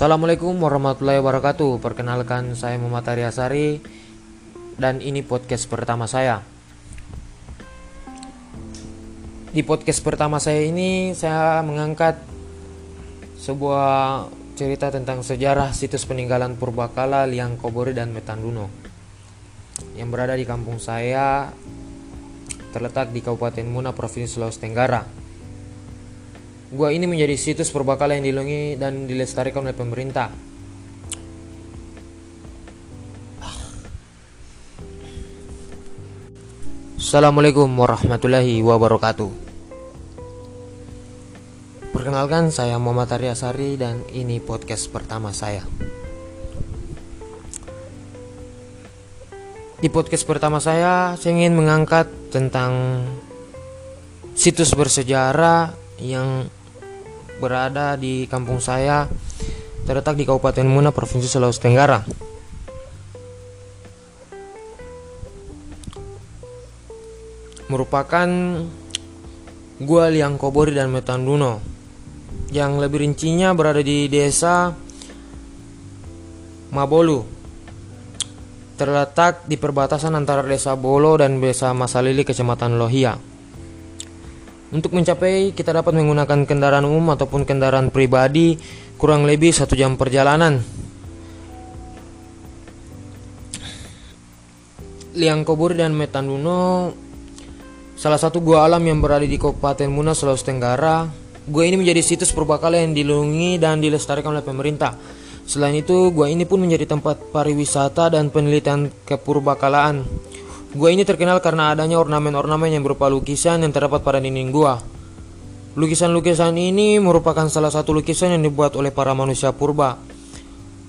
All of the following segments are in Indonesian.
Assalamualaikum warahmatullahi wabarakatuh. Perkenalkan saya Muhammad Aryasari Dan ini podcast pertama saya. Di podcast pertama saya ini Saya mengangkat Sebuah cerita tentang sejarah situs peninggalan Purbakala, Liang Kobori, dan Metanduno Yang berada di kampung saya Terletak di Kabupaten Muna, Provinsi Sulawesi Tenggara Gua ini menjadi situs purbakala yang dilindungi dan dilestarikan oleh pemerintah. Assalamualaikum warahmatullahi wabarakatuh. Perkenalkan saya Muhammad Aryasari dan ini podcast pertama saya. Di podcast pertama saya, saya ingin mengangkat tentang situs bersejarah yang berada di kampung saya terletak di Kabupaten Muna, Provinsi Sulawesi Tenggara. Merupakan Gua Liang Kobori dan Metanduno yang lebih rincinya berada di desa Mabolu terletak di perbatasan antara desa Bolo dan desa Masalili kecamatan Lohia. Untuk mencapai kita dapat menggunakan kendaraan umum ataupun kendaraan pribadi kurang lebih satu jam perjalanan. Liang Koburi dan Metanduno salah satu gua alam yang berada di Kabupaten Muna, Sulawesi Tenggara. Gua ini menjadi situs purbakala yang dilindungi dan dilestarikan oleh pemerintah. Selain itu, gua ini pun menjadi tempat pariwisata dan penelitian kepurbakalaan. Gua ini terkenal karena adanya ornamen-ornamen yang berupa lukisan yang terdapat pada dinding gua. Lukisan-lukisan ini merupakan salah satu lukisan yang dibuat oleh para manusia purba.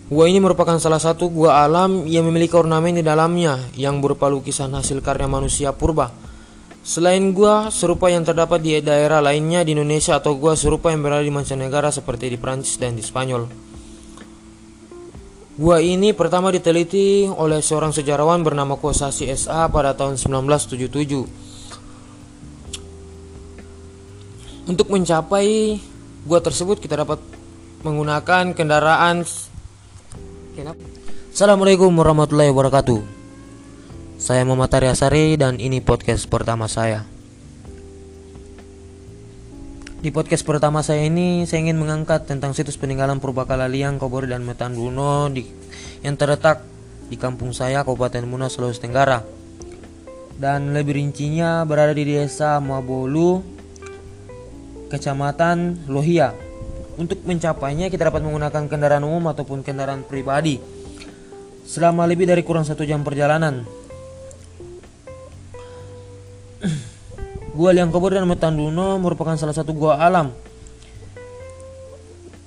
Gua ini merupakan salah satu gua alam yang memiliki ornamen di dalamnya yang berupa lukisan hasil karya manusia purba. Selain gua serupa yang terdapat di daerah lainnya di Indonesia atau gua serupa yang berada di mancanegara seperti di Prancis dan di Spanyol. Gua ini pertama diteliti oleh seorang sejarawan bernama Kosasi SA pada tahun 1977. Untuk mencapai gua tersebut kita dapat menggunakan kendaraan Assalamualaikum warahmatullahi wabarakatuh. Saya Muhammad Aryasari dan ini podcast pertama saya. Di podcast pertama saya ini saya ingin mengangkat tentang situs peninggalan Purbakala Liang, Kobori dan Metanduno di yang terletak di kampung saya Kabupaten Muna Sulawesi Tenggara. Dan lebih rincinya berada di desa Mabolu, Kecamatan Lohia. Untuk mencapainya kita dapat menggunakan kendaraan umum ataupun kendaraan pribadi. Selama lebih dari kurang satu jam perjalanan. Gua Liang Kobor dan Metanduno merupakan salah satu gua alam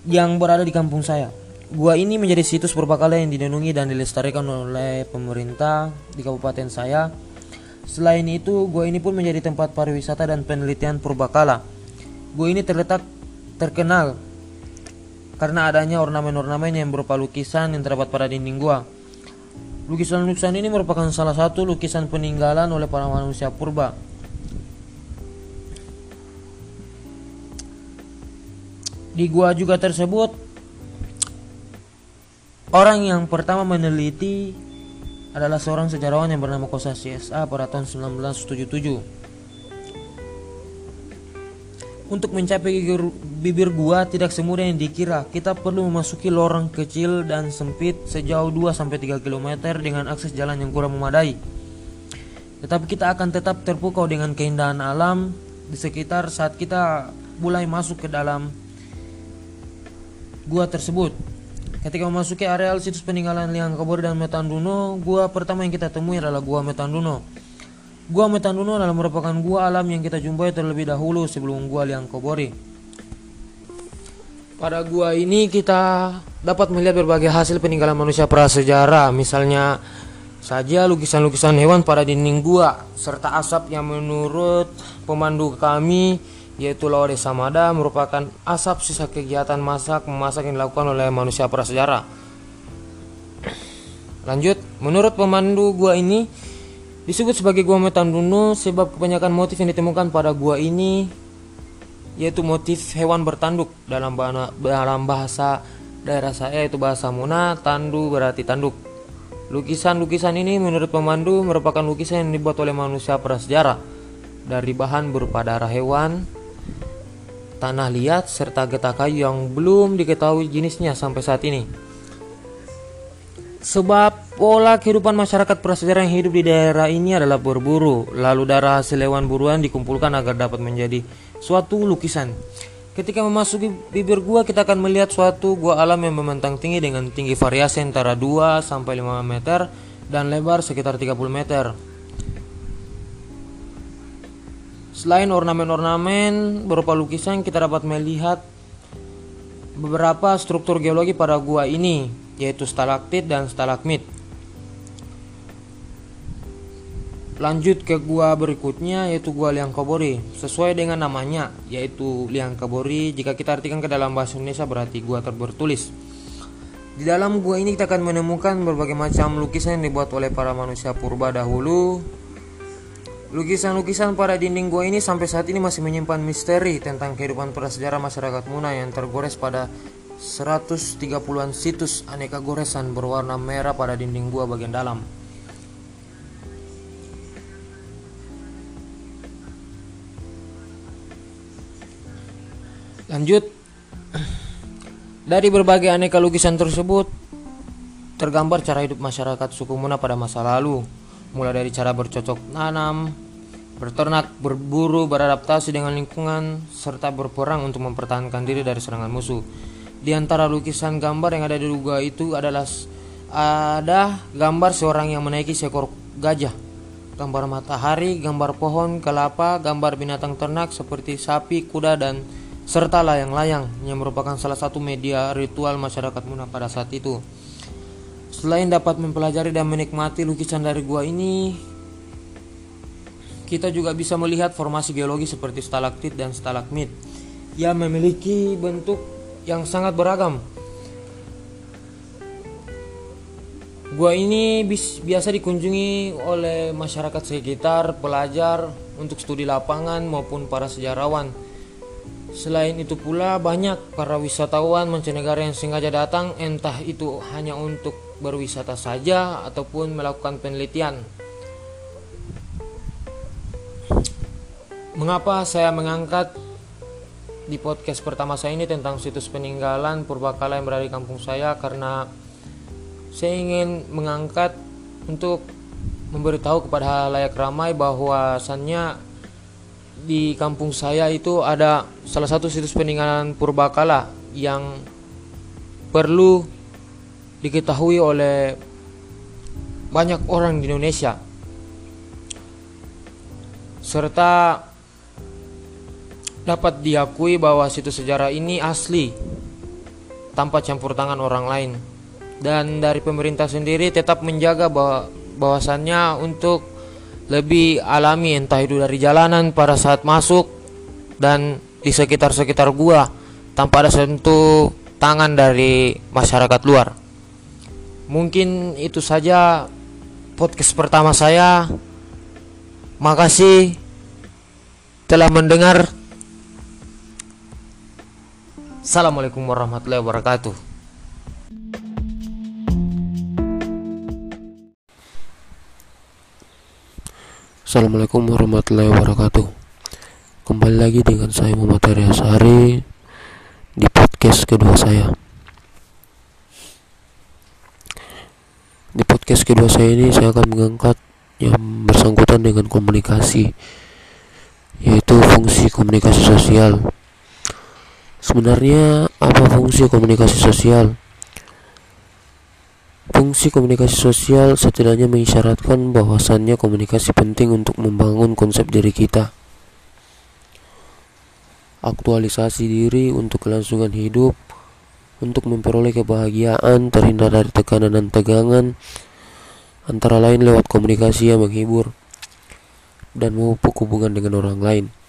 yang berada di kampung saya. Gua ini menjadi situs purbakala yang dilindungi dan dilestarikan oleh pemerintah di kabupaten saya. Selain itu, gua ini pun menjadi tempat pariwisata dan penelitian purbakala. Gua ini terletak terkenal karena adanya ornamen-ornamen yang berupa lukisan yang terdapat pada dinding gua. Lukisan-lukisan ini merupakan salah satu lukisan peninggalan oleh para manusia purba Di gua juga tersebut orang yang pertama meneliti adalah seorang sejarawan yang bernama Kosa CSA pada tahun 1977. Untuk mencapai bibir gua tidak semudah yang dikira. Kita perlu memasuki lorong kecil dan sempit sejauh 2 3 km dengan akses jalan yang kurang memadai. Tetapi kita akan tetap terpukau dengan keindahan alam di sekitar saat kita mulai masuk ke dalam gua tersebut. Ketika memasuki areal situs peninggalan Liang Kabur dan Metanduno, gua pertama yang kita temui adalah gua Metanduno. Gua Metanduno adalah merupakan gua alam yang kita jumpai terlebih dahulu sebelum gua Liang Kobori. Pada gua ini kita dapat melihat berbagai hasil peninggalan manusia prasejarah, misalnya saja lukisan-lukisan hewan pada dinding gua serta asap yang menurut pemandu kami yaitu Lawade Samada merupakan asap sisa kegiatan masak memasak yang dilakukan oleh manusia prasejarah. Lanjut, menurut pemandu gua ini disebut sebagai gua Metanduno sebab kebanyakan motif yang ditemukan pada gua ini yaitu motif hewan bertanduk dalam bahasa daerah saya itu bahasa Muna, Tandu berarti tanduk. Lukisan-lukisan ini menurut pemandu merupakan lukisan yang dibuat oleh manusia prasejarah dari bahan berupa darah hewan, tanah liat, serta getah kayu yang belum diketahui jenisnya sampai saat ini. Sebab pola kehidupan masyarakat prasejarah yang hidup di daerah ini adalah berburu, lalu darah hasil hewan buruan dikumpulkan agar dapat menjadi suatu lukisan. Ketika memasuki bibir gua, kita akan melihat suatu gua alam yang membentang tinggi dengan tinggi variasi antara 2 sampai 5 meter dan lebar sekitar 30 meter. Selain ornamen-ornamen berupa lukisan, kita dapat melihat beberapa struktur geologi pada gua ini, yaitu stalaktit dan stalagmit. Lanjut ke gua berikutnya yaitu gua Liang Kabori. Sesuai dengan namanya yaitu Liang Kabori, jika kita artikan ke dalam bahasa Indonesia berarti gua terbertulis. Di dalam gua ini kita akan menemukan berbagai macam lukisan yang dibuat oleh para manusia purba dahulu. Lukisan-lukisan pada dinding gua ini sampai saat ini masih menyimpan misteri tentang kehidupan prasejarah masyarakat Muna yang tergores pada 130-an situs aneka goresan berwarna merah pada dinding gua bagian dalam. Lanjut Dari berbagai aneka lukisan tersebut tergambar cara hidup masyarakat suku Muna pada masa lalu, mulai dari cara bercocok tanam, berternak, berburu, beradaptasi dengan lingkungan, serta berperang untuk mempertahankan diri dari serangan musuh. Di antara lukisan gambar yang ada di Duga itu adalah ada gambar seorang yang menaiki seekor gajah, gambar matahari, gambar pohon, kelapa, gambar binatang ternak seperti sapi, kuda, dan serta layang-layang yang merupakan salah satu media ritual masyarakat Muna pada saat itu. Selain dapat mempelajari dan menikmati lukisan dari gua ini, kita juga bisa melihat formasi geologi seperti stalaktit dan stalagmit yang memiliki bentuk yang sangat beragam. Gua ini biasa dikunjungi oleh masyarakat sekitar, pelajar untuk studi lapangan maupun para sejarawan. Selain itu pula banyak para wisatawan mancanegara yang sengaja datang entah itu hanya untuk berwisata saja ataupun melakukan penelitian. Mengapa saya mengangkat di podcast pertama saya ini tentang situs peninggalan purbakala yang berada di kampung saya? Karena saya ingin mengangkat untuk memberitahu kepada layak ramai bahwasannya di kampung saya itu ada salah satu situs peninggalan purbakala yang perlu diketahui oleh banyak orang di Indonesia. Serta dapat diakui bahwa situs sejarah ini asli tanpa campur tangan orang lain dan dari pemerintah sendiri tetap menjaga bahwa bahwasannya untuk lebih alami entah itu dari jalanan pada saat masuk dan di sekitar-sekitar gua tanpa ada sentuh tangan dari masyarakat luar. Mungkin itu saja podcast pertama saya. Makasih telah mendengar Assalamualaikum warahmatullahi wabarakatuh. Assalamualaikum warahmatullahi wabarakatuh. Kembali lagi dengan saya Muhammad Arya Sari di podcast kedua saya. Di podcast kedua saya ini saya akan mengangkat yang bersangkutan dengan komunikasi yaitu fungsi komunikasi sosial Sebenarnya apa fungsi komunikasi sosial? Fungsi komunikasi sosial setidaknya mengisyaratkan bahwasannya komunikasi penting untuk membangun konsep diri kita. Aktualisasi diri untuk kelangsungan hidup, untuk memperoleh kebahagiaan, terhindar dari tekanan dan tegangan, antara lain lewat komunikasi yang menghibur dan memupuk hubungan dengan orang lain.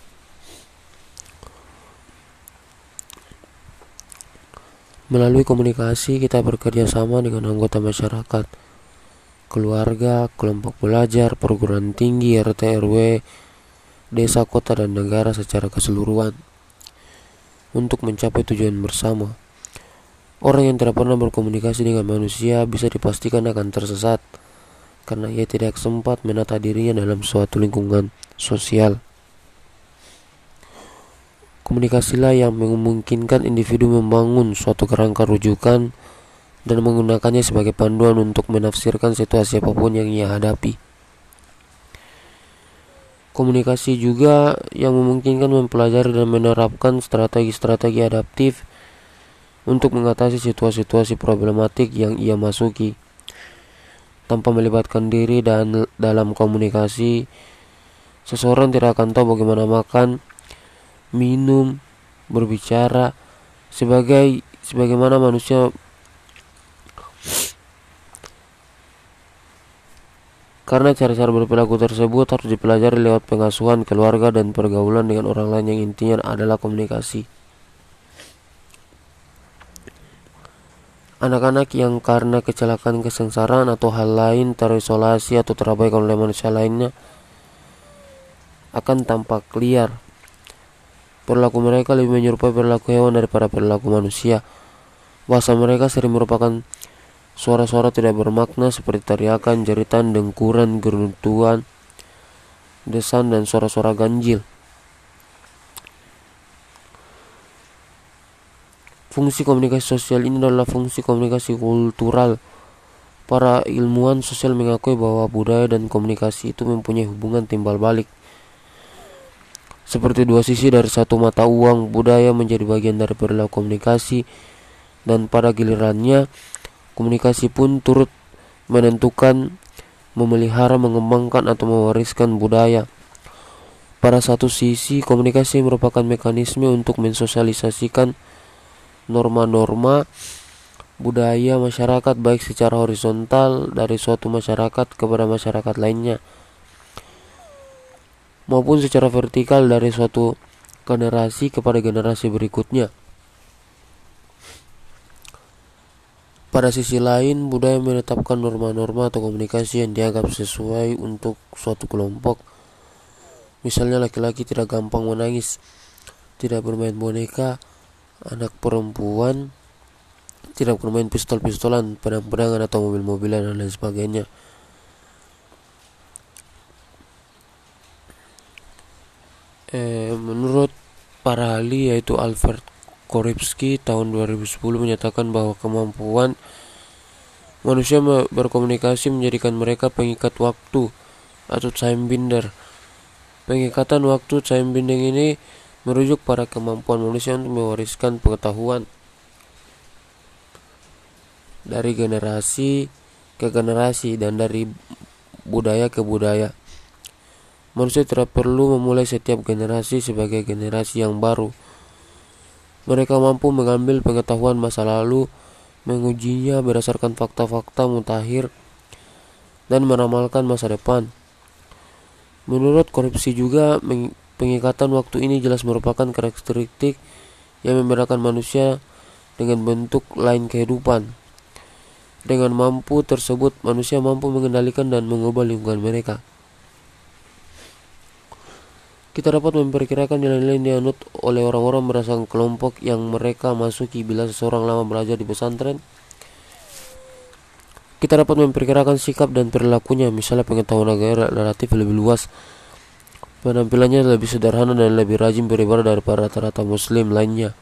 Melalui komunikasi, kita bekerja sama dengan anggota masyarakat, keluarga, kelompok belajar, perguruan tinggi, RT RW, desa, kota, dan negara secara keseluruhan untuk mencapai tujuan bersama. Orang yang tidak pernah berkomunikasi dengan manusia bisa dipastikan akan tersesat karena ia tidak sempat menata dirinya dalam suatu lingkungan sosial. Komunikasilah yang memungkinkan individu membangun suatu kerangka rujukan dan menggunakannya sebagai panduan untuk menafsirkan situasi apa pun yang ia hadapi. Komunikasi juga yang memungkinkan mempelajari dan menerapkan strategi-strategi adaptif untuk mengatasi situasi-situasi problematik yang ia masuki. Tanpa melibatkan diri dan dalam komunikasi, seseorang tidak akan tahu bagaimana makan, minum, berbicara, sebagai sebagaimana manusia Karena cara-cara berperilaku tersebut harus dipelajari lewat pengasuhan keluarga dan pergaulan dengan orang lain yang intinya adalah komunikasi. Anak-anak yang karena kecelakaan kesengsaraan atau hal lain terisolasi atau terabaikan oleh manusia lainnya akan tampak liar. Perilaku mereka lebih menyerupai perilaku hewan daripada perilaku manusia. Bahasa mereka sering merupakan Suara-suara tidak bermakna seperti teriakan, jeritan, dengkuran, geruntuan, desan, dan suara-suara ganjil. Fungsi komunikasi sosial ini adalah fungsi komunikasi kultural. Para ilmuwan sosial mengakui bahwa budaya dan komunikasi itu mempunyai hubungan timbal balik. Seperti dua sisi dari satu mata uang, budaya menjadi bagian dari perilaku komunikasi, dan pada gilirannya, Komunikasi pun turut menentukan, memelihara, mengembangkan atau mewariskan budaya. Pada satu sisi, komunikasi merupakan mekanisme untuk mensosialisasikan norma-norma budaya masyarakat baik secara horizontal dari suatu masyarakat kepada masyarakat lainnya maupun secara vertikal dari suatu generasi kepada generasi berikutnya. Pada sisi lain, budaya menetapkan norma-norma atau komunikasi yang dianggap sesuai untuk suatu kelompok. Misalnya laki-laki tidak gampang menangis, tidak bermain boneka, anak perempuan tidak bermain pistol-pistolan, pedang-pedangan atau mobil-mobilan dan lain sebagainya. Eh, menurut para ahli yaitu Alfred Koripski tahun 2010 menyatakan bahwa kemampuan manusia berkomunikasi menjadikan mereka pengikat waktu atau time binder. Pengikatan waktu time binding ini merujuk pada kemampuan manusia untuk mewariskan pengetahuan dari generasi ke generasi dan dari budaya ke budaya. Manusia tidak perlu memulai setiap generasi sebagai generasi yang baru mereka mampu mengambil pengetahuan masa lalu, mengujinya berdasarkan fakta-fakta mutakhir, dan meramalkan masa depan. Menurut korupsi juga, pengikatan waktu ini jelas merupakan karakteristik yang membedakan manusia dengan bentuk lain kehidupan. Dengan mampu tersebut, manusia mampu mengendalikan dan mengubah lingkungan mereka. Kita dapat memperkirakan nilai-nilai dianut oleh orang-orang berdasarkan kelompok yang mereka masuki bila seseorang lama belajar di pesantren. Kita dapat memperkirakan sikap dan perilakunya, misalnya pengetahuan agama relatif lebih luas, penampilannya lebih sederhana dan lebih rajin beribadah daripada rata-rata muslim lainnya.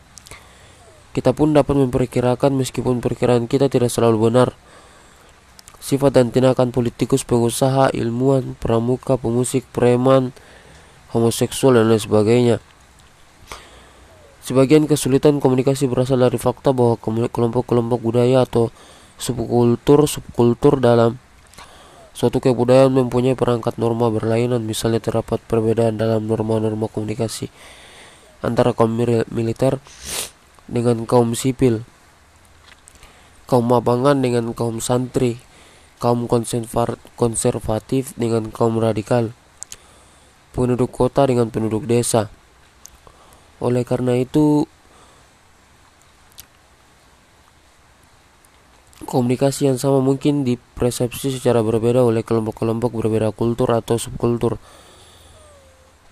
Kita pun dapat memperkirakan meskipun perkiraan kita tidak selalu benar. Sifat dan tindakan politikus, pengusaha, ilmuwan, pramuka, pemusik, preman, homoseksual dan lain sebagainya. Sebagian kesulitan komunikasi berasal dari fakta bahwa kelompok-kelompok budaya atau subkultur subkultur dalam suatu kebudayaan mempunyai perangkat norma berlainan misalnya terdapat perbedaan dalam norma-norma komunikasi antara kaum militer dengan kaum sipil kaum mabangan dengan kaum santri kaum konservatif dengan kaum radikal penduduk kota dengan penduduk desa. Oleh karena itu, komunikasi yang sama mungkin dipersepsi secara berbeda oleh kelompok-kelompok berbeda kultur atau subkultur.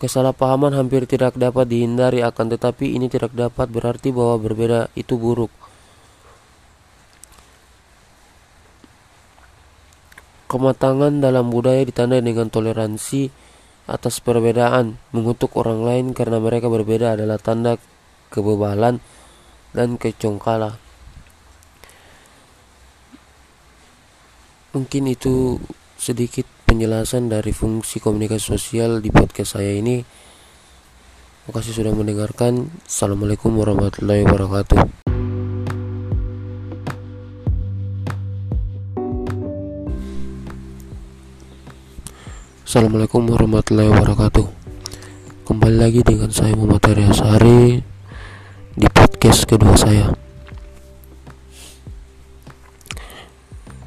Kesalahpahaman hampir tidak dapat dihindari, akan tetapi ini tidak dapat berarti bahwa berbeda itu buruk. Kematangan dalam budaya ditandai dengan toleransi, atas perbedaan. Mengutuk orang lain karena mereka berbeda adalah tanda kebebalan dan kecongkala. Mungkin itu sedikit penjelasan dari fungsi komunikasi sosial di podcast saya ini. Terima kasih sudah mendengarkan. Assalamualaikum warahmatullahi wabarakatuh. Assalamualaikum warahmatullahi wabarakatuh. Kembali lagi dengan saya Muhammad Arya Sari Di podcast kedua saya.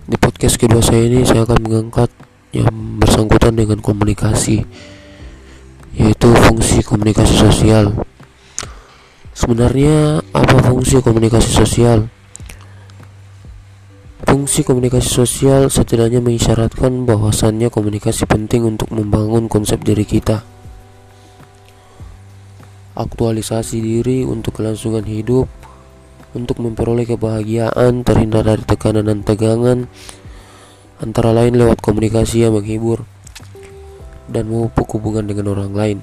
Di podcast kedua saya ini saya akan mengangkat Yang bersangkutan dengan komunikasi Yaitu fungsi komunikasi sosial. Sebenarnya apa fungsi komunikasi sosial? Fungsi komunikasi sosial setidaknya mengisyaratkan bahwasannya komunikasi penting untuk membangun konsep diri kita. Aktualisasi diri untuk kelangsungan hidup, untuk memperoleh kebahagiaan terhindar dari tekanan dan tegangan, antara lain lewat komunikasi yang menghibur dan memupuk hubungan dengan orang lain.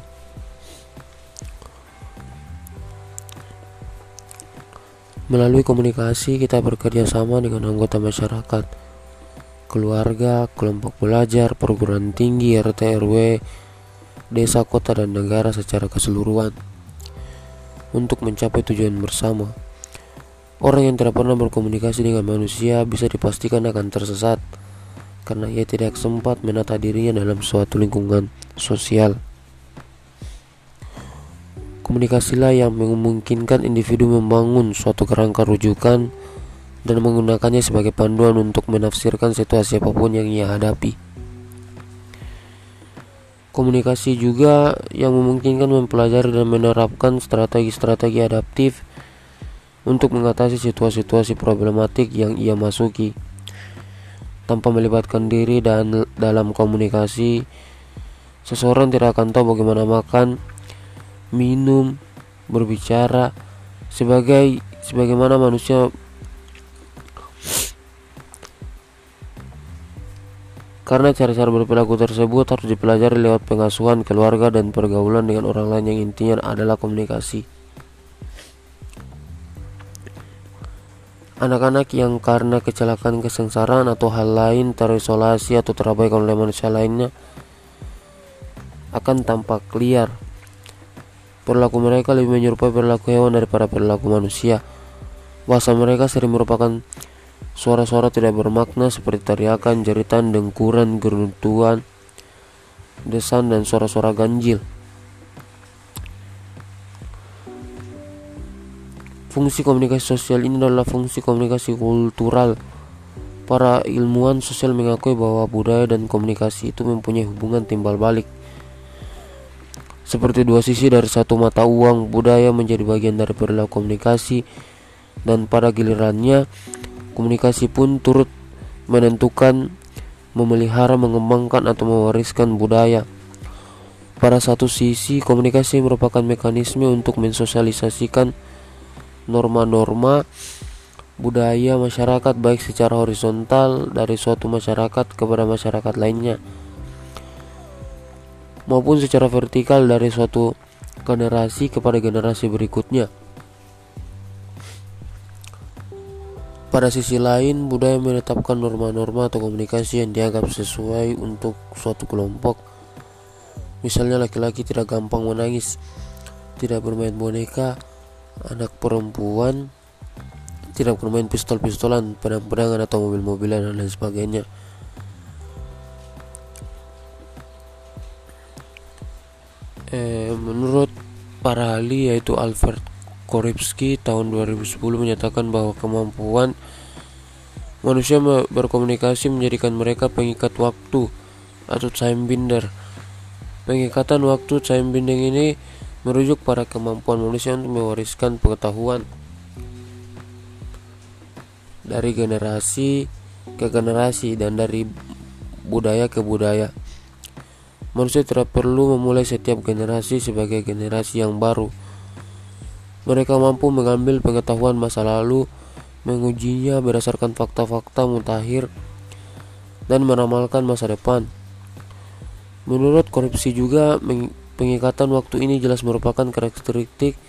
Melalui komunikasi, kita bekerja sama dengan anggota masyarakat, keluarga, kelompok belajar, perguruan tinggi, RT RW, desa, kota, dan negara secara keseluruhan untuk mencapai tujuan bersama. Orang yang tidak pernah berkomunikasi dengan manusia bisa dipastikan akan tersesat karena ia tidak sempat menata dirinya dalam suatu lingkungan sosial. Komunikasilah yang memungkinkan individu membangun suatu kerangka rujukan dan menggunakannya sebagai panduan untuk menafsirkan situasi apa pun yang ia hadapi. Komunikasi juga yang memungkinkan mempelajari dan menerapkan strategi-strategi adaptif untuk mengatasi situasi-situasi problematik yang ia masuki. Tanpa melibatkan diri dan dalam komunikasi, seseorang tidak akan tahu bagaimana makan, minum, berbicara sebagai sebagaimana manusia karena cara-cara berperilaku tersebut harus dipelajari lewat pengasuhan keluarga dan pergaulan dengan orang lain yang intinya adalah komunikasi. Anak-anak yang karena kecelakaan kesengsaraan atau hal lain terisolasi atau terabaikan oleh manusia lainnya akan tampak liar Perilaku mereka lebih menyerupai perilaku hewan daripada perilaku manusia. Bahasa mereka sering merupakan suara-suara tidak bermakna seperti teriakan, jeritan, dengkuran, geruntuan, desan, dan suara-suara ganjil. Fungsi komunikasi sosial ini adalah fungsi komunikasi kultural. Para ilmuwan sosial mengakui bahwa budaya dan komunikasi itu mempunyai hubungan timbal balik. Seperti dua sisi dari satu mata uang, budaya menjadi bagian dari perilaku komunikasi dan pada gilirannya komunikasi pun turut menentukan, memelihara, mengembangkan atau mewariskan budaya. Pada satu sisi, komunikasi merupakan mekanisme untuk mensosialisasikan norma-norma budaya masyarakat baik secara horizontal dari suatu masyarakat kepada masyarakat lainnya maupun secara vertikal dari suatu generasi kepada generasi berikutnya. Pada sisi lain, budaya menetapkan norma-norma atau komunikasi yang dianggap sesuai untuk suatu kelompok. Misalnya laki-laki tidak gampang menangis, tidak bermain boneka, anak perempuan tidak bermain pistol-pistolan, pedang-pedangan atau mobil-mobilan dan lain sebagainya. Eh, menurut para ahli yaitu Alfred Koripski tahun 2010 menyatakan bahwa kemampuan manusia berkomunikasi menjadikan mereka pengikat waktu atau time binder. Pengikatan waktu time binding ini merujuk pada kemampuan manusia untuk mewariskan pengetahuan dari generasi ke generasi dan dari budaya ke budaya. Manusia tidak perlu memulai setiap generasi sebagai generasi yang baru. Mereka mampu mengambil pengetahuan masa lalu, mengujinya berdasarkan fakta-fakta mutakhir, dan meramalkan masa depan. Menurut korupsi juga pengikatan waktu ini jelas merupakan karakteristik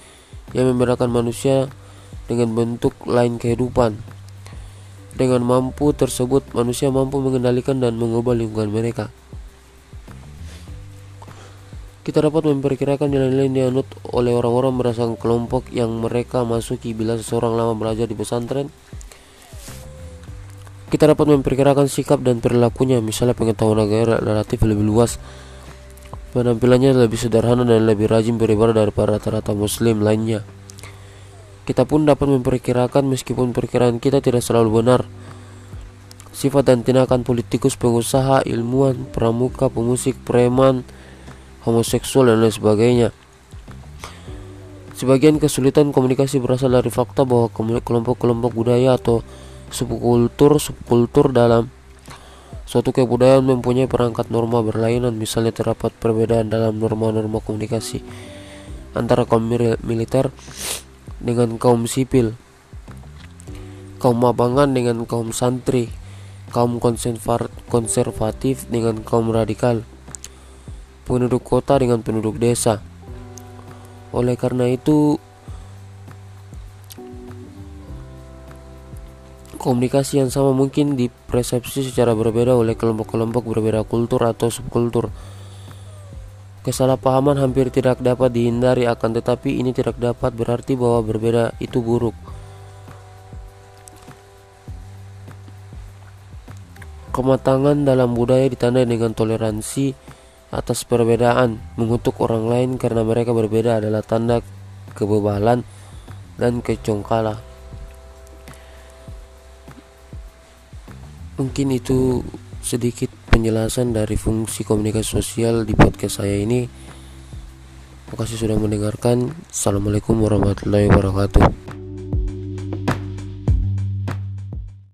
yang membedakan manusia dengan bentuk lain kehidupan. Dengan mampu tersebut, manusia mampu mengendalikan dan mengubah lingkungan mereka. Kita dapat memperkirakan nilai-nilai yang dianut oleh orang-orang berdasarkan kelompok yang mereka masuki bila seseorang lama belajar di pesantren. Kita dapat memperkirakan sikap dan perilakunya, misalnya pengetahuan agama relatif lebih luas, Penampilannya lebih sederhana dan lebih rajin beribadah daripada rata-rata muslim lainnya. Kita pun dapat memperkirakan meskipun perkiraan kita tidak selalu benar. Sifat dan tindakan politikus, pengusaha, ilmuwan, pramuka, pemusik, preman, homoseksual, dan lain sebagainya. Sebagian kesulitan komunikasi berasal dari fakta bahwa kelompok-kelompok budaya atau subkultur-subkultur dalam Suatu kebudayaan mempunyai perangkat norma berlainan, misalnya terdapat perbedaan dalam norma-norma komunikasi antara kaum militer dengan kaum sipil, kaum mabangan dengan kaum santri, kaum konservatif dengan kaum radikal, penduduk kota dengan penduduk desa. Oleh karena itu, komunikasi yang sama mungkin dipersepsi secara berbeda oleh kelompok-kelompok berbeda kultur atau subkultur. Kesalahpahaman hampir tidak dapat dihindari akan tetapi ini tidak dapat berarti bahwa berbeda itu buruk. Kematangan dalam budaya ditandai dengan toleransi atas perbedaan. Mengutuk orang lain karena mereka berbeda adalah tanda kebebalan dan kecongkalan. Mungkin itu sedikit penjelasan dari fungsi komunikasi sosial di podcast saya ini. Terima kasih sudah mendengarkan. Assalamualaikum warahmatullahi wabarakatuh.